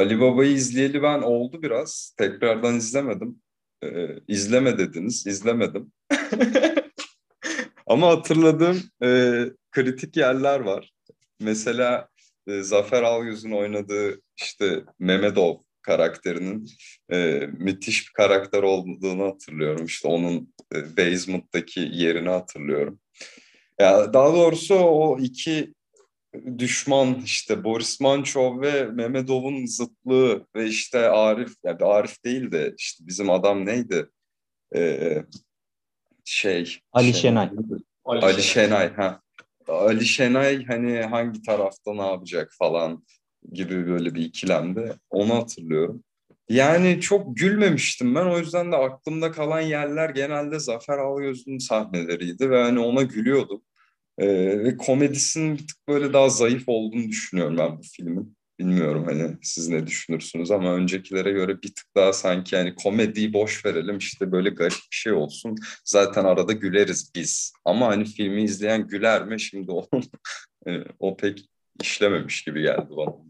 Ali Baba'yı izleyeli ben oldu biraz. Tekrardan izlemedim. Ee, izleme dediniz. izlemedim. Ama hatırladığım e, kritik yerler var. Mesela e, Zafer Algöz'ün oynadığı işte Memedov karakterinin e, müthiş bir karakter olduğunu hatırlıyorum. İşte onun e, basement'taki yerini hatırlıyorum. Ya daha doğrusu o iki düşman işte Boris Mançov ve Memedov'un zıtlığı ve işte Arif, yani Arif değil de işte bizim adam neydi? Ee, şey. Ali Şenay. Şenay. Ali, Ali Şenay. ha. Ali Şenay hani hangi tarafta ne yapacak falan gibi böyle bir ikilemde onu hatırlıyorum. Yani çok gülmemiştim ben o yüzden de aklımda kalan yerler genelde Zafer Algöz'ün sahneleriydi ve hani ona gülüyordum. Ee, ve komedisinin bir tık böyle daha zayıf olduğunu düşünüyorum ben bu filmin. Bilmiyorum hani siz ne düşünürsünüz ama öncekilere göre bir tık daha sanki yani komediyi boş verelim işte böyle garip bir şey olsun. Zaten arada güleriz biz. Ama hani filmi izleyen güler mi şimdi onun e, o pek işlememiş gibi geldi bana.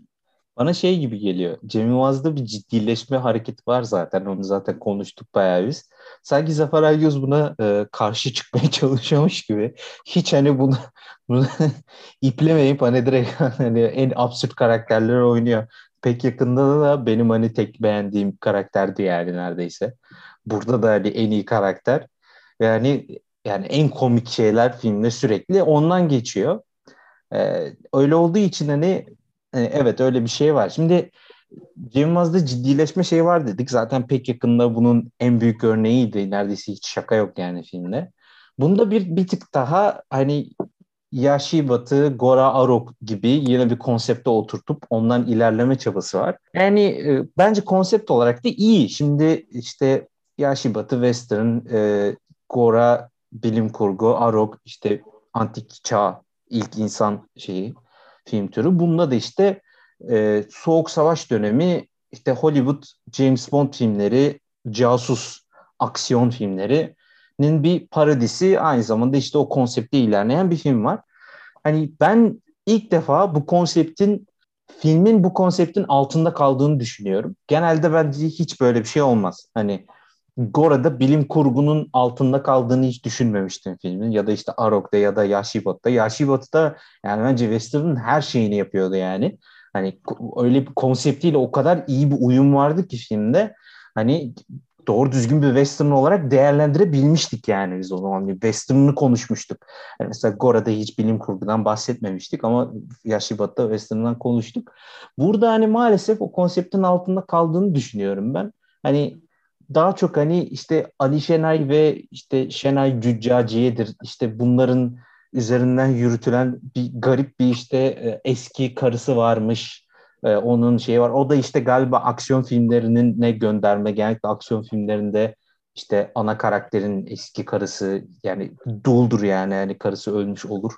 Bana şey gibi geliyor. Cem Yılmaz'da bir ciddileşme hareketi var zaten. Onu zaten konuştuk bayağı biz. Sanki Zafer Algöz buna e, karşı çıkmaya çalışıyormuş gibi. Hiç hani bunu, bunu iplemeyip hani direkt hani en absürt karakterleri oynuyor. Pek yakında da benim hani tek beğendiğim karakterdi yani neredeyse. Burada da hani en iyi karakter. Yani yani en komik şeyler filmde sürekli ondan geçiyor. Ee, öyle olduğu için hani evet öyle bir şey var. Şimdi Cem ciddileşme şey var dedik. Zaten pek yakında bunun en büyük örneğiydi. Neredeyse hiç şaka yok yani filmde. Bunda bir bir tık daha hani Yashi Batı, Gora Arok gibi yine bir konsepte oturtup ondan ilerleme çabası var. Yani e, bence konsept olarak da iyi. Şimdi işte Yashi Batı Western, e, Gora bilim kurgu, Arok işte antik çağ ilk insan şeyi film türü. Bunda da işte e, Soğuk Savaş dönemi işte Hollywood James Bond filmleri, casus aksiyon filmlerinin bir parodisi aynı zamanda işte o konsepte ilerleyen bir film var. Hani ben ilk defa bu konseptin filmin bu konseptin altında kaldığını düşünüyorum. Genelde bence hiç böyle bir şey olmaz. Hani Gora'da bilim kurgunun altında kaldığını hiç düşünmemiştim filmin. Ya da işte Arok'ta ya da Yashibat'ta. Yashibat'ta yani bence Western'ın her şeyini yapıyordu yani. Hani öyle bir konseptiyle o kadar iyi bir uyum vardı ki filmde. Hani doğru düzgün bir western olarak değerlendirebilmiştik yani biz o zaman bir western'ını konuşmuştuk. Yani mesela Gora'da hiç bilim kurgudan bahsetmemiştik ama Yashibat'ta western'dan konuştuk. Burada hani maalesef o konseptin altında kaldığını düşünüyorum ben. Hani daha çok hani işte Ali Şenay ve işte Şenay Cüccaciye'dir. İşte bunların üzerinden yürütülen bir garip bir işte e, eski karısı varmış. E, onun şeyi var. O da işte galiba aksiyon filmlerinin ne gönderme. Genellikle aksiyon filmlerinde işte ana karakterin eski karısı yani duldur yani yani karısı ölmüş olur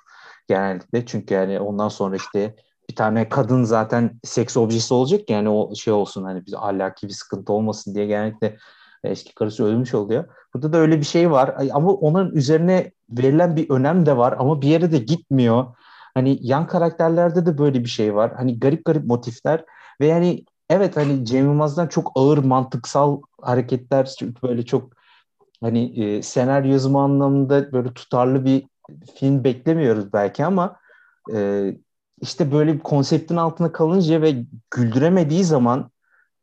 genellikle. Çünkü yani ondan sonra işte bir tane kadın zaten seks objesi olacak yani o şey olsun hani bir ahlaki bir sıkıntı olmasın diye genellikle eski karısı ölmüş oluyor. Burada da öyle bir şey var ama onun üzerine verilen bir önem de var ama bir yere de gitmiyor. Hani yan karakterlerde de böyle bir şey var. Hani garip garip motifler ve yani evet hani Cem Yılmaz'dan çok ağır mantıksal hareketler böyle çok hani e, senaryo yazımı anlamında böyle tutarlı bir film beklemiyoruz belki ama e, işte böyle bir konseptin altına kalınca ve güldüremediği zaman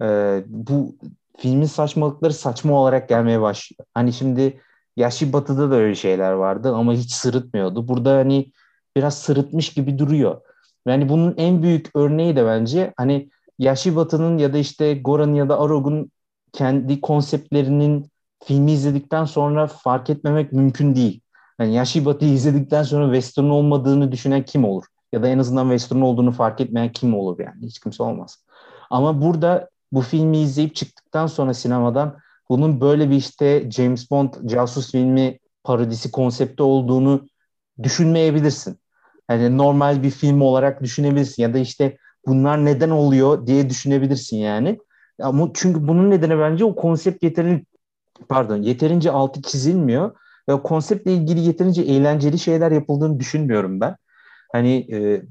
e, bu filmin saçmalıkları saçma olarak gelmeye başlıyor. Hani şimdi Yaşı Batı'da da öyle şeyler vardı ama hiç sırıtmıyordu. Burada hani biraz sırıtmış gibi duruyor. Yani bunun en büyük örneği de bence hani Yaşı Batı'nın ya da işte Goran'ın ya da Arog'un kendi konseptlerinin filmi izledikten sonra fark etmemek mümkün değil. Yani Yaşı Batı'yı izledikten sonra western olmadığını düşünen kim olur? Ya da en azından western olduğunu fark etmeyen kim olur yani? Hiç kimse olmaz. Ama burada bu filmi izleyip çıktıktan sonra sinemadan bunun böyle bir işte James Bond casus filmi parodisi konsepti olduğunu düşünmeyebilirsin. Yani normal bir film olarak düşünebilirsin ya da işte bunlar neden oluyor diye düşünebilirsin yani. Ama çünkü bunun nedeni bence o konsept yeterince pardon yeterince altı çizilmiyor ve konseptle ilgili yeterince eğlenceli şeyler yapıldığını düşünmüyorum ben. Hani e,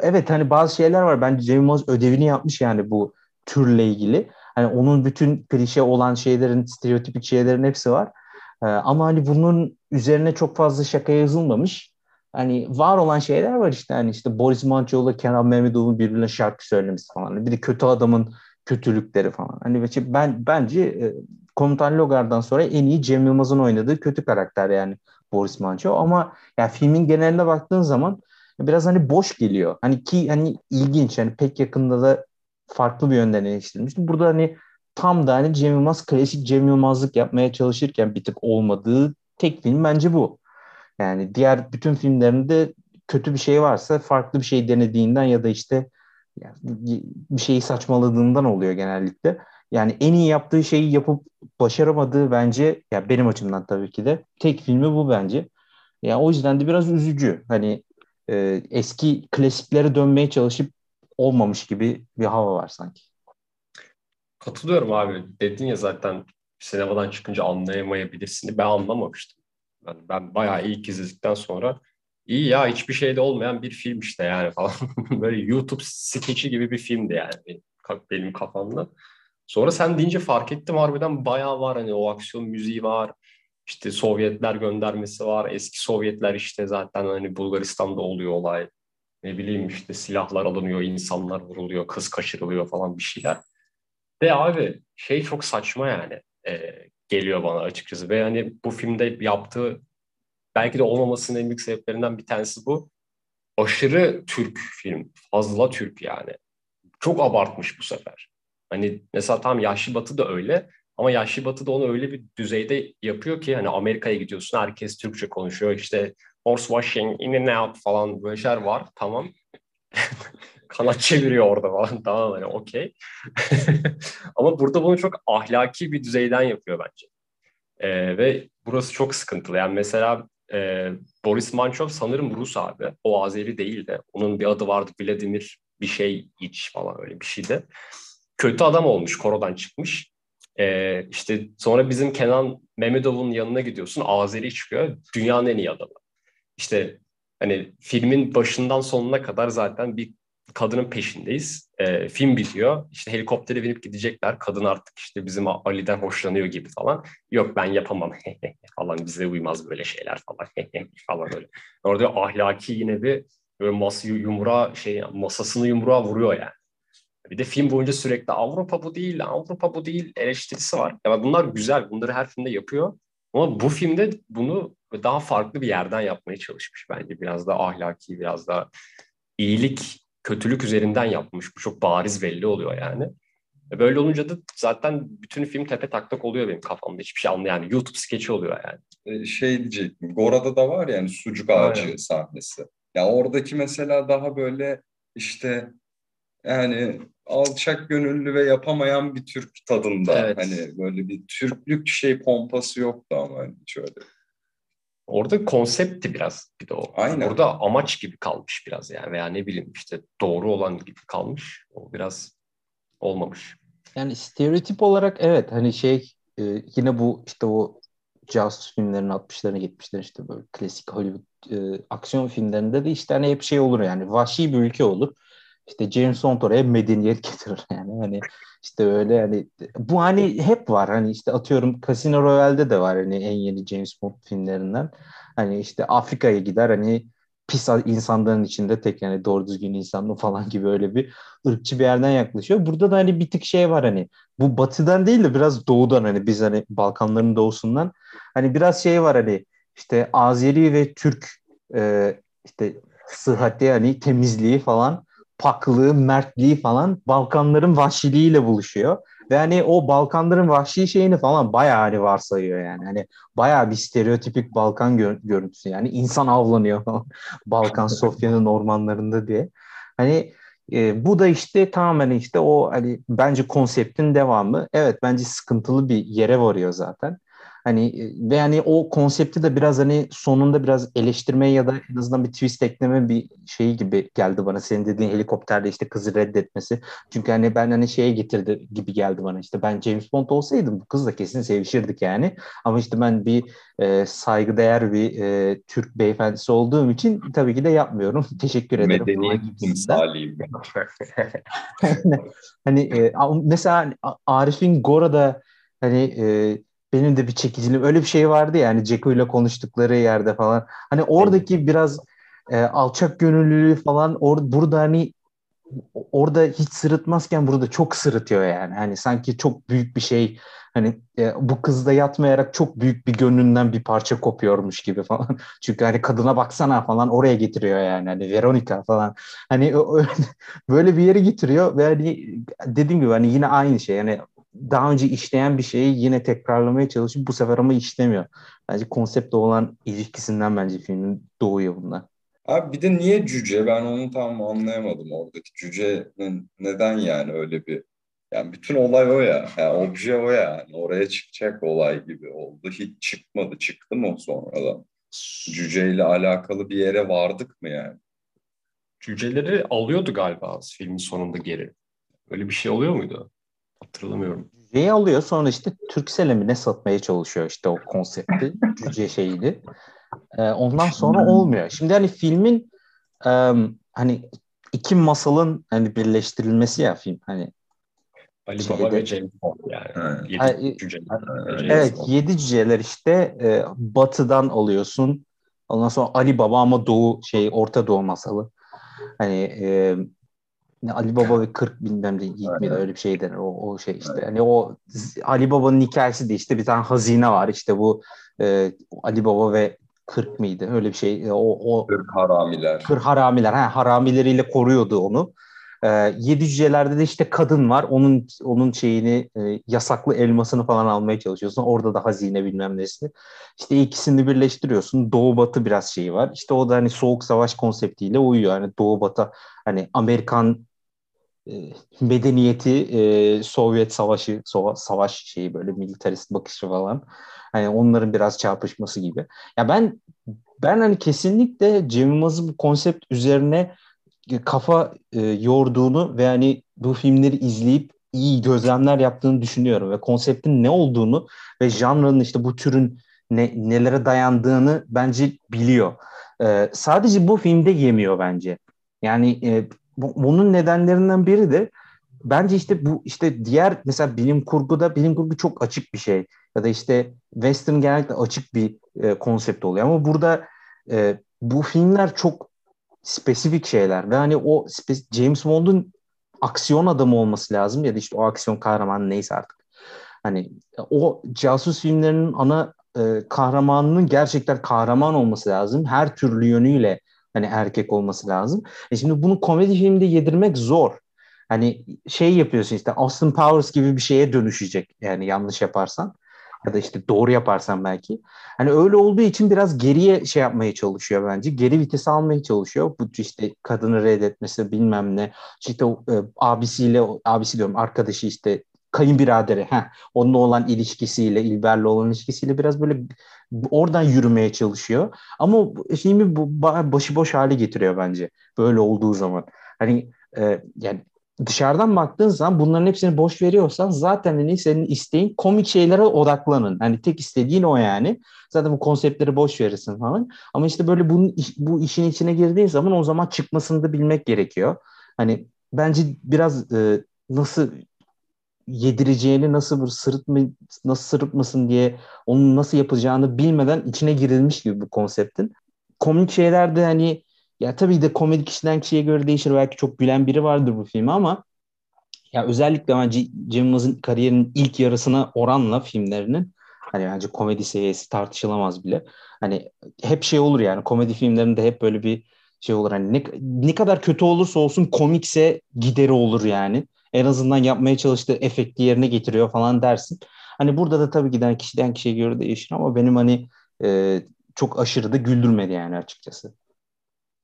evet hani bazı şeyler var bence James Bond ödevini yapmış yani bu türle ilgili. Hani onun bütün klişe olan şeylerin, stereotipik şeylerin hepsi var. Ee, ama hani bunun üzerine çok fazla şaka yazılmamış. Hani var olan şeyler var işte. Hani işte Boris Mançoğlu, Kenan Mehmetoğlu birbirine şarkı söylemesi falan. Bir de kötü adamın kötülükleri falan. Hani ben bence e, Komutan Logar'dan sonra en iyi Cem Yılmaz'ın oynadığı kötü karakter yani Boris Manço. Ama yani filmin geneline baktığın zaman biraz hani boş geliyor. Hani ki hani ilginç hani pek yakında da farklı bir yönden eleştirilmişti. Burada hani tam da hani Cem Yılmaz klasik Cem Yılmazlık yapmaya çalışırken bir tık olmadığı tek film bence bu. Yani diğer bütün filmlerinde kötü bir şey varsa farklı bir şey denediğinden ya da işte yani bir şeyi saçmaladığından oluyor genellikle. Yani en iyi yaptığı şeyi yapıp başaramadığı bence ya benim açımdan tabii ki de tek filmi bu bence. Ya yani o yüzden de biraz üzücü. Hani e, eski klasiklere dönmeye çalışıp olmamış gibi bir hava var sanki. Katılıyorum abi. Dedin ya zaten sinemadan çıkınca anlayamayabilirsin. Ben anlamamıştım. Ben, ben bayağı ilk izledikten sonra iyi ya hiçbir şeyde olmayan bir film işte yani falan. Böyle YouTube skeçi gibi bir filmdi yani benim kafamda. Sonra sen deyince fark ettim harbiden bayağı var hani o aksiyon müziği var. İşte Sovyetler göndermesi var. Eski Sovyetler işte zaten hani Bulgaristan'da oluyor olay. Ne bileyim işte silahlar alınıyor, insanlar vuruluyor, kız kaçırılıyor falan bir şeyler. Ve abi şey çok saçma yani e, geliyor bana açıkçası. Ve hani bu filmde yaptığı belki de olmamasının en büyük sebeplerinden bir tanesi bu. Aşırı Türk film. Fazla Türk yani. Çok abartmış bu sefer. Hani mesela tam Yaşlı Batı da öyle. Ama Yaşlı Batı da onu öyle bir düzeyde yapıyor ki hani Amerika'ya gidiyorsun herkes Türkçe konuşuyor. İşte horse washing, in and out falan böyle şeyler var. Tamam. Kanat çeviriyor orada falan. Tamam hani okey. Ama burada bunu çok ahlaki bir düzeyden yapıyor bence. Ee, ve burası çok sıkıntılı. Yani mesela e, Boris Manchov sanırım Rus abi. O Azeri değil de. Onun bir adı vardı Vladimir bir şey iç falan öyle bir şeydi. Kötü adam olmuş, korodan çıkmış. Ee, işte sonra bizim Kenan Memedov'un yanına gidiyorsun. Azeri çıkıyor. Dünyanın en iyi adamı. İşte hani filmin başından sonuna kadar zaten bir kadının peşindeyiz. E, film bitiyor. İşte helikoptere binip gidecekler. Kadın artık işte bizim Ali'den hoşlanıyor gibi falan. Yok ben yapamam falan bize uymaz böyle şeyler falan falan böyle. Orada ahlaki yine bir böyle masa yumruğa şey masasını yumruğa vuruyor yani. Bir de film boyunca sürekli Avrupa bu değil, Avrupa bu değil eleştirisi var. Ya bunlar güzel. Bunları her filmde yapıyor. Ama bu filmde bunu daha farklı bir yerden yapmaya çalışmış bence. Biraz da ahlaki, biraz da iyilik kötülük üzerinden yapmış. Bu çok bariz belli oluyor yani. E, böyle olunca da zaten bütün film tepe taklak oluyor benim kafamda. Hiçbir şey anlıyor yani. YouTube skeçi oluyor yani. E, şey diyecektim. Gora'da da var yani sucuk ağacı Aynen. sahnesi. Ya oradaki mesela daha böyle işte yani alçak gönüllü ve yapamayan bir Türk tadında. Evet. Hani böyle bir Türklük şey pompası yoktu ama hani şöyle. Orada konseptti biraz bir de o. Aynen. Orada amaç gibi kalmış biraz yani veya ne bileyim işte doğru olan gibi kalmış. O biraz olmamış. Yani stereotip olarak evet hani şey e, yine bu işte o casus filmlerin 60'ların 70'lerin işte böyle klasik Hollywood e, aksiyon filmlerinde de işte hani hep şey olur yani vahşi bir ülke olur. İşte James Bond oraya medeniyet getirir yani hani işte öyle yani bu hani hep var hani işte atıyorum Casino Royale'de de var hani en yeni James Bond filmlerinden. Hani işte Afrika'ya gider hani pis insanların içinde tek yani doğru düzgün insanlı falan gibi öyle bir ırkçı bir yerden yaklaşıyor. Burada da hani bir tık şey var hani bu batıdan değil de biraz doğudan hani biz hani Balkanların doğusundan hani biraz şey var hani işte Azeri ve Türk e, işte sıhhati hani temizliği falan paklığı, mertliği falan Balkanların vahşiliğiyle buluşuyor. Ve hani o Balkanların vahşi şeyini falan bayağı hani varsayıyor yani. Hani bayağı bir stereotipik Balkan gör- görüntüsü yani. insan avlanıyor Balkan Sofya'nın ormanlarında diye. Hani e, bu da işte tamamen işte o hani bence konseptin devamı. Evet bence sıkıntılı bir yere varıyor zaten. Hani e, ve yani o konsepti de biraz hani sonunda biraz eleştirmeye ya da en azından bir twist ekleme bir şeyi gibi geldi bana. Senin dediğin helikopterde işte kızı reddetmesi. Çünkü hani ben hani şeye getirdi gibi geldi bana işte ben James Bond olsaydım bu kızla kesin sevişirdik yani. Ama işte ben bir e, saygıdeğer bir e, Türk beyefendisi olduğum için tabii ki de yapmıyorum. Teşekkür ederim. Medeniyet timsaliyim ben. hani e, mesela Arif'in Gora'da hani e, benim de bir çekiciliğim öyle bir şey vardı ya hani Ceko ile konuştukları yerde falan. Hani oradaki biraz e, alçak gönüllülüğü falan or, burada hani orada hiç sırıtmazken burada çok sırıtıyor yani. Hani sanki çok büyük bir şey hani e, bu kızda yatmayarak çok büyük bir gönlünden bir parça kopuyormuş gibi falan. Çünkü hani kadına baksana falan oraya getiriyor yani. Hani Veronica falan. Hani böyle bir yere getiriyor ve hani dediğim gibi hani yine aynı şey. Yani daha önce işleyen bir şeyi yine tekrarlamaya çalışıp bu sefer ama işlemiyor. Bence konsepte olan ilişkisinden bence filmin doğuyor bunlar. Abi bir de niye cüce? Ben onu tam anlayamadım oradaki. Cücenin neden yani öyle bir yani bütün olay o ya. Yani obje o yani. Oraya çıkacak olay gibi oldu. Hiç çıkmadı. Çıktı mı sonradan? Cüceyle alakalı bir yere vardık mı yani? Cüceleri alıyordu galiba filmin sonunda geri. Öyle bir şey oluyor muydu? Hatırlamıyorum. Cüceyi alıyor sonra işte Türksel'e mi ne satmaya çalışıyor işte o konsepti. Cüce şeydi. Ee, ondan sonra olmuyor. Şimdi hani filmin e, hani iki masalın hani birleştirilmesi ya film hani Ali şeyde, Baba ve James Bond yani. Yedi ha, cüceler. Evet, yedi cüceler işte e, batıdan alıyorsun. Ondan sonra Ali Baba ama Doğu şey Orta Doğu masalı. Hani e, Ali Baba ve 40 bilmem de Yiğit miydi öyle bir şey denir o, o şey işte. Hani o Ali Baba'nın hikayesi de işte bir tane hazine var işte bu e, Ali Baba ve 40 mıydı öyle bir şey. O, o 40 haramiler. 40 haramiler. Ha, haramileriyle koruyordu onu. E, yedi cücelerde de işte kadın var. Onun onun şeyini e, yasaklı elmasını falan almaya çalışıyorsun. Orada da hazine bilmem nesi. İşte ikisini birleştiriyorsun. Doğu batı biraz şeyi var. İşte o da hani soğuk savaş konseptiyle uyuyor. Hani doğu batı hani Amerikan e, medeniyeti e, Sovyet savaşı sova, savaş şeyi böyle militarist bakışı falan. Hani onların biraz çarpışması gibi. Ya ben ben hani kesinlikle Cem Yılmaz'ın bu konsept üzerine kafa e, yorduğunu ve hani bu filmleri izleyip iyi gözlemler yaptığını düşünüyorum ve konseptin ne olduğunu ve janrının işte bu türün ne, nelere dayandığını bence biliyor. E, sadece bu filmde yemiyor bence. Yani e, bunun nedenlerinden biri de bence işte bu işte diğer mesela bilim kurguda bilim kurgu çok açık bir şey ya da işte western genellikle açık bir e, konsept oluyor ama burada e, bu filmler çok spesifik şeyler ve hani o James Bond'un aksiyon adamı olması lazım ya da işte o aksiyon kahramanı neyse artık. Hani o casus filmlerinin ana e, kahramanının gerçekten kahraman olması lazım. Her türlü yönüyle hani erkek olması lazım. E şimdi bunu komedi filmde yedirmek zor. Hani şey yapıyorsun işte Austin Powers gibi bir şeye dönüşecek yani yanlış yaparsan ya da işte doğru yaparsan belki. Hani öyle olduğu için biraz geriye şey yapmaya çalışıyor bence. Geri vites almaya çalışıyor. Bu işte kadını reddetmesi bilmem ne. İşte e, abisiyle abisi diyorum arkadaşı işte kayınbiraderi heh, onunla olan ilişkisiyle İlber'le olan ilişkisiyle biraz böyle oradan yürümeye çalışıyor. Ama filmi başıboş hale getiriyor bence böyle olduğu zaman. Hani e, yani dışarıdan baktığın zaman bunların hepsini boş veriyorsan zaten hani senin isteğin komik şeylere odaklanın. Hani tek istediğin o yani. Zaten bu konseptleri boş verirsin falan. Ama işte böyle bunun, bu işin içine girdiğin zaman o zaman çıkmasını da bilmek gerekiyor. Hani bence biraz e, nasıl yedireceğini nasıl bir sırıtma nasıl sırıtmasın diye onu nasıl yapacağını bilmeden içine girilmiş gibi bu konseptin. Komik şeyler de hani ya tabii de komedi kişiden kişiye göre değişir. Belki çok gülen biri vardır bu filmi ama ya özellikle bence Cem Yılmaz'ın kariyerinin ilk yarısına oranla filmlerinin hani bence komedi seviyesi tartışılamaz bile. Hani hep şey olur yani komedi filmlerinde hep böyle bir şey olur hani ne, ne kadar kötü olursa olsun komikse gideri olur yani. En azından yapmaya çalıştığı efekti yerine getiriyor falan dersin. Hani burada da tabii giden kişiden kişiye göre değişir ama benim hani e, çok aşırı da güldürmedi yani açıkçası.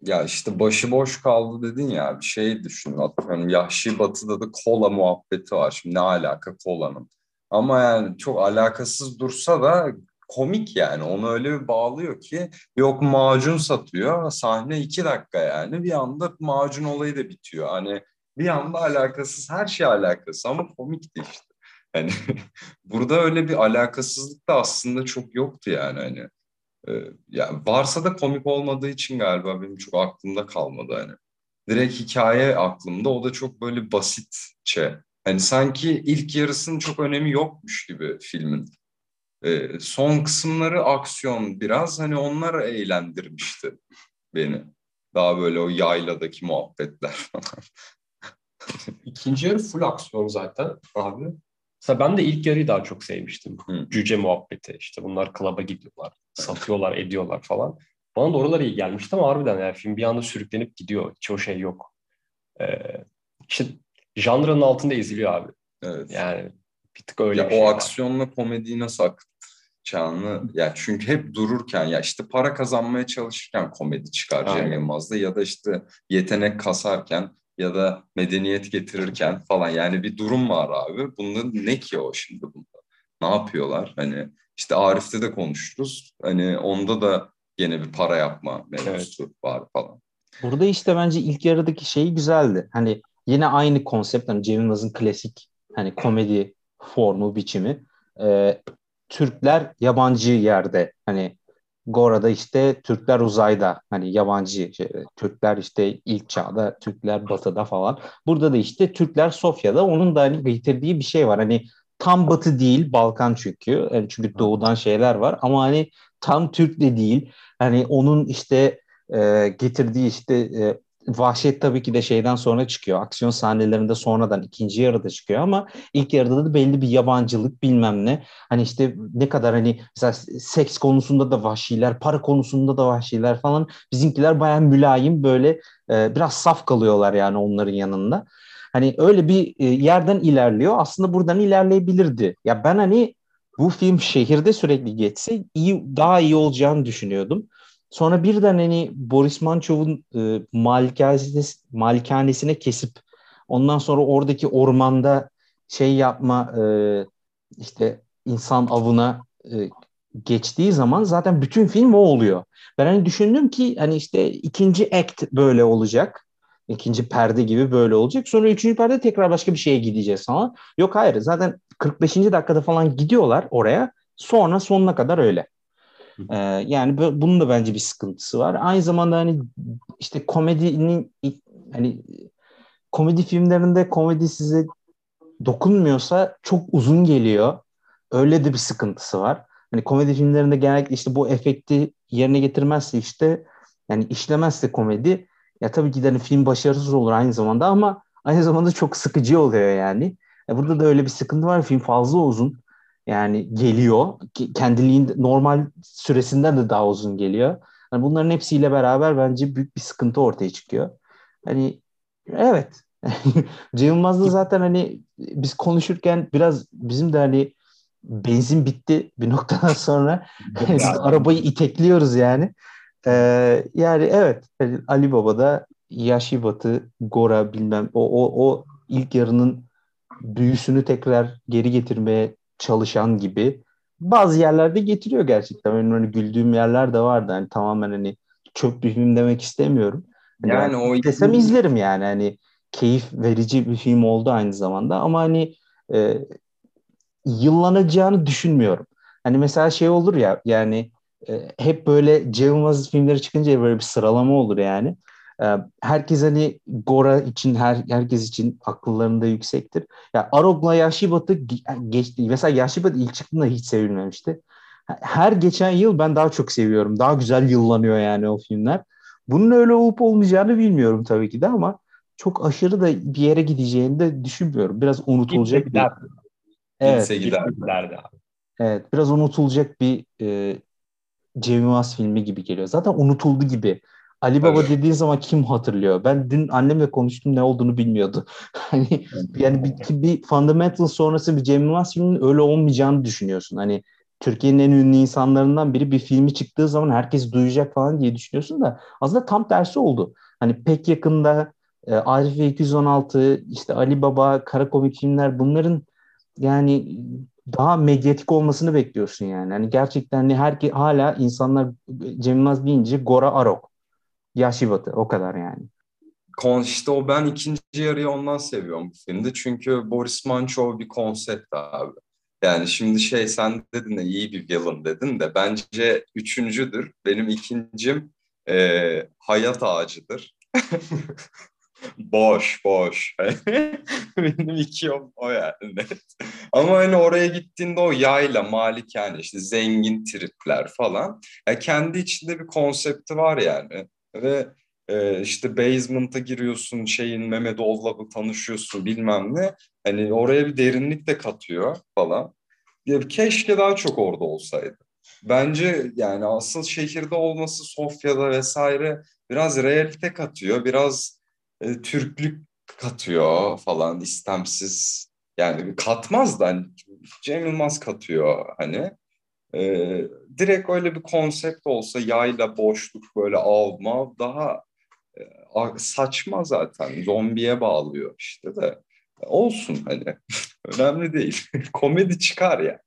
Ya işte başıboş kaldı dedin ya bir şey düşün. Atıyorum Yahşi Batı'da da kola muhabbeti var. Şimdi ne alaka kolanın? Ama yani çok alakasız dursa da komik yani. Onu öyle bir bağlıyor ki yok macun satıyor. Sahne iki dakika yani. Bir anda macun olayı da bitiyor. Hani bir anda alakasız her şey alakası ama komikti işte. Hani burada öyle bir alakasızlık da aslında çok yoktu yani hani. Ee, yani varsa da komik olmadığı için galiba benim çok aklımda kalmadı hani. Direkt hikaye aklımda o da çok böyle basitçe. Hani sanki ilk yarısının çok önemi yokmuş gibi filmin. Ee, son kısımları aksiyon biraz hani onlar eğlendirmişti beni. Daha böyle o yayladaki muhabbetler falan. İkinci yarı full aksiyon zaten abi. Mesela ben de ilk yarıyı daha çok sevmiştim. Hı. Cüce muhabbeti işte bunlar klaba gidiyorlar, satıyorlar, ediyorlar falan. Bana da oralar iyi gelmişti ama harbiden yani film bir anda sürüklenip gidiyor. Hiç o şey yok. Ee, işte janrının altında eziliyor abi. Evet. Yani bir tık öyle ya bir şey o var. aksiyonla komediyi nasıl akıtacağını ya çünkü hep dururken ya işte para kazanmaya çalışırken komedi çıkar Cem. Yılmaz'da ya da işte yetenek kasarken ya da medeniyet getirirken falan yani bir durum var abi. Bunda ne ki o şimdi bunda? Ne yapıyorlar? Hani işte Arif'te de konuşuruz. Hani onda da gene bir para yapma mevzusu var falan. Burada işte bence ilk yarıdaki şey güzeldi. Hani yine aynı konsept hani Cem Yılmaz'ın klasik hani komedi formu biçimi. Ee, Türkler yabancı yerde hani Gora'da işte Türkler uzayda hani yabancı şey, Türkler işte ilk çağda Türkler batıda falan. Burada da işte Türkler Sofya'da onun da hani getirdiği bir şey var. Hani tam batı değil Balkan çünkü. Yani çünkü doğudan şeyler var ama hani tam Türk de değil. Hani onun işte e, getirdiği işte e, vahşet tabii ki de şeyden sonra çıkıyor. Aksiyon sahnelerinde sonradan ikinci yarıda çıkıyor ama ilk yarıda da belli bir yabancılık bilmem ne. Hani işte ne kadar hani mesela seks konusunda da vahşiler, para konusunda da vahşiler falan. Bizimkiler bayağı mülayim böyle e, biraz saf kalıyorlar yani onların yanında. Hani öyle bir e, yerden ilerliyor. Aslında buradan ilerleyebilirdi. Ya ben hani bu film şehirde sürekli geçse iyi daha iyi olacağını düşünüyordum. Sonra birden hani Boris Mançov'un e, malikanesine, malikanesine kesip ondan sonra oradaki ormanda şey yapma e, işte insan avına e, geçtiği zaman zaten bütün film o oluyor. Ben hani düşündüm ki hani işte ikinci act böyle olacak. İkinci perde gibi böyle olacak. Sonra üçüncü perde tekrar başka bir şeye gideceğiz falan. Yok hayır zaten 45. dakikada falan gidiyorlar oraya. Sonra sonuna kadar öyle. Ee, yani bu- bunun da bence bir sıkıntısı var. Aynı zamanda hani işte komedinin hani komedi filmlerinde komedi size dokunmuyorsa çok uzun geliyor. Öyle de bir sıkıntısı var. Hani komedi filmlerinde genellikle işte bu efekti yerine getirmezse işte yani işlemezse komedi ya tabii ki de hani film başarısız olur aynı zamanda ama aynı zamanda çok sıkıcı oluyor yani. E burada da öyle bir sıkıntı var. Film fazla uzun. Yani geliyor. Kendiliğinde normal süresinden de daha uzun geliyor. Hani bunların hepsiyle beraber bence büyük bir sıkıntı ortaya çıkıyor. Hani evet. Cem Yılmaz da zaten hani biz konuşurken biraz bizim de hani benzin bitti bir noktadan sonra. Biz Yani. arabayı itekliyoruz yani. Ee, yani evet hani Ali Baba'da Yaşı Batı, Gora bilmem o, o, o ilk yarının büyüsünü tekrar geri getirmeye çalışan gibi bazı yerlerde getiriyor gerçekten. Benim öyle güldüğüm yerler de vardı. Hani tamamen hani çöp bir film demek istemiyorum. Hani Yani o istesem izlerim yani. Hani keyif verici bir film oldu aynı zamanda ama hani e, yıllanacağını düşünmüyorum. Hani mesela şey olur ya yani e, hep böyle Cem Yılmaz filmleri çıkınca böyle bir sıralama olur yani. E, herkes hani Gora için her herkes için akıllarında yüksektir. Ya Arog'la Yaşı Batı ge- geçti. Mesela Yaşı Batı ilk çıktığında hiç sevilmemişti. Her geçen yıl ben daha çok seviyorum. Daha güzel yıllanıyor yani o filmler. Bunun öyle olup olmayacağını bilmiyorum tabii ki de ama çok aşırı da bir yere gideceğini de düşünmüyorum. Biraz unutulacak Gitse bir. Evet, Gitse giderdi abi. evet. Biraz unutulacak bir e, Cem Yılmaz filmi gibi geliyor. Zaten unutuldu gibi. Ali Baba Evet. dediğin zaman kim hatırlıyor? Ben dün annemle konuştum ne olduğunu bilmiyordu. Hani yani bir, bir Fundamental sonrası bir Cem Yılmaz filminin öyle olmayacağını düşünüyorsun. Hani Türkiye'nin en ünlü insanlarından biri bir filmi çıktığı zaman herkes duyacak falan diye düşünüyorsun da aslında tam tersi oldu. Hani pek yakında e, Arif ve 216, işte Ali Baba, kara komik filmler bunların yani daha medyatik olmasını bekliyorsun yani. Hani gerçekten hani her hala insanlar Cem Yılmaz deyince Gora Arok. Yaşı Batı o kadar yani. Kon, o ben ikinci yarıyı ondan seviyorum bu filmde. Çünkü Boris Mançov bir konsept abi. Yani şimdi şey sen dedin de iyi bir villain dedin de bence üçüncüdür. Benim ikincim e, hayat ağacıdır. boş boş. Benim iki o yani net. Ama hani oraya gittiğinde o yayla, malik yani işte zengin tripler falan. Yani kendi içinde bir konsepti var yani. Ve e, işte basement'a giriyorsun şeyin Mehmetov'la tanışıyorsun bilmem ne. Hani oraya bir derinlik de katıyor falan. Ya, keşke daha çok orada olsaydı. Bence yani asıl şehirde olması Sofya'da vesaire biraz realite katıyor. Biraz e, Türklük katıyor falan istemsiz. Yani katmaz da hani Cem Yılmaz katıyor hani. E, direkt öyle bir konsept olsa yayla boşluk böyle avma daha e, saçma zaten. Zombiye bağlıyor işte de. Olsun hani. Önemli değil. komedi çıkar ya.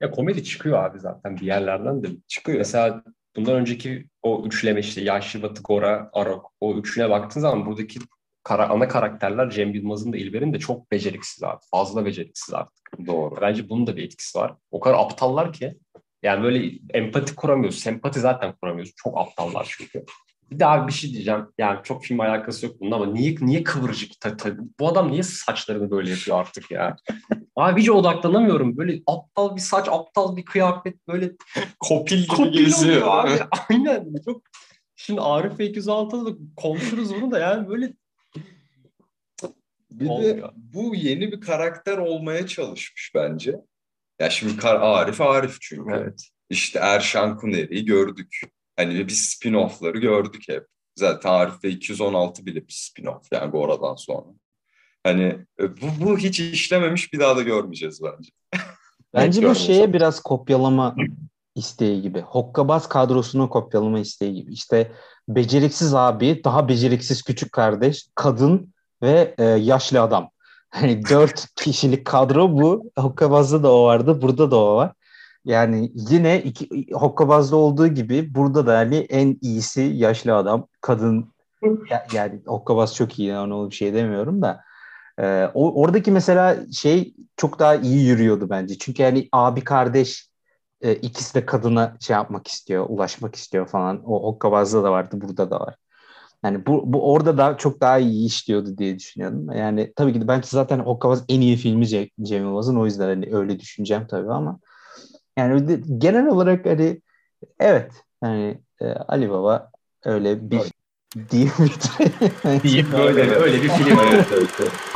Ya komedi çıkıyor abi zaten bir yerlerden de. Çıkıyor. Mesela bundan önceki o üçleme işte Yaşlı Batı, Gora, Arok o üçüne baktığın zaman buradaki kara, ana karakterler Cem Yılmaz'ın da İlber'in de çok beceriksiz abi. Fazla beceriksiz artık. Doğru. Bence bunun da bir etkisi var. O kadar aptallar ki yani böyle empati kuramıyoruz. Sempati zaten kuramıyoruz. Çok aptallar çünkü. Bir daha bir şey diyeceğim. Yani çok film alakası yok bunun ama niye niye kıvırcık? Ta, ta, bu adam niye saçlarını böyle yapıyor artık ya? Abi hiç odaklanamıyorum. Böyle aptal bir saç, aptal bir kıyafet böyle kopil gibi kopil geziyor. Abi. Aynen. Çok Şimdi Arif 206'da da konuşuruz bunu da yani böyle bir Olmuyor. de bu yeni bir karakter olmaya çalışmış bence. Ya şimdi Kar Arif Arif çünkü. Evet. İşte Erşan Kuneri'yi gördük. Hani bir spin-off'ları gördük hep. Zaten Arif ve 216 bile bir spin-off yani Gora'dan sonra. Hani e, bu, bu hiç işlememiş bir daha da görmeyeceğiz bence. Bence bu şeye biraz kopyalama isteği gibi. Hokkabaz kadrosunu kopyalama isteği gibi. İşte beceriksiz abi, daha beceriksiz küçük kardeş, kadın ve e, yaşlı adam. Hani dört kişilik kadro bu. Hokkabaz'da da o vardı, burada da o var. Yani yine iki, Hokkabaz'da olduğu gibi burada da hani en iyisi yaşlı adam, kadın. Ya, yani Hokkabaz çok iyi, ona bir şey demiyorum da. E, o, oradaki mesela şey çok daha iyi yürüyordu bence. Çünkü yani abi kardeş e, ikisi de kadına şey yapmak istiyor, ulaşmak istiyor falan. O Hokkabaz'da da vardı, burada da var. Yani bu, bu orada da çok daha iyi işliyordu diye düşünüyorum. Yani tabii ki de bence zaten Hokkabaz en iyi filmi Cem Yılmaz'ın. O yüzden hani öyle düşüneceğim tabii ama yani de, genel olarak hani evet yani e, Ali Baba öyle bir deyip, deyip böyle öyle bir film. evet, evet.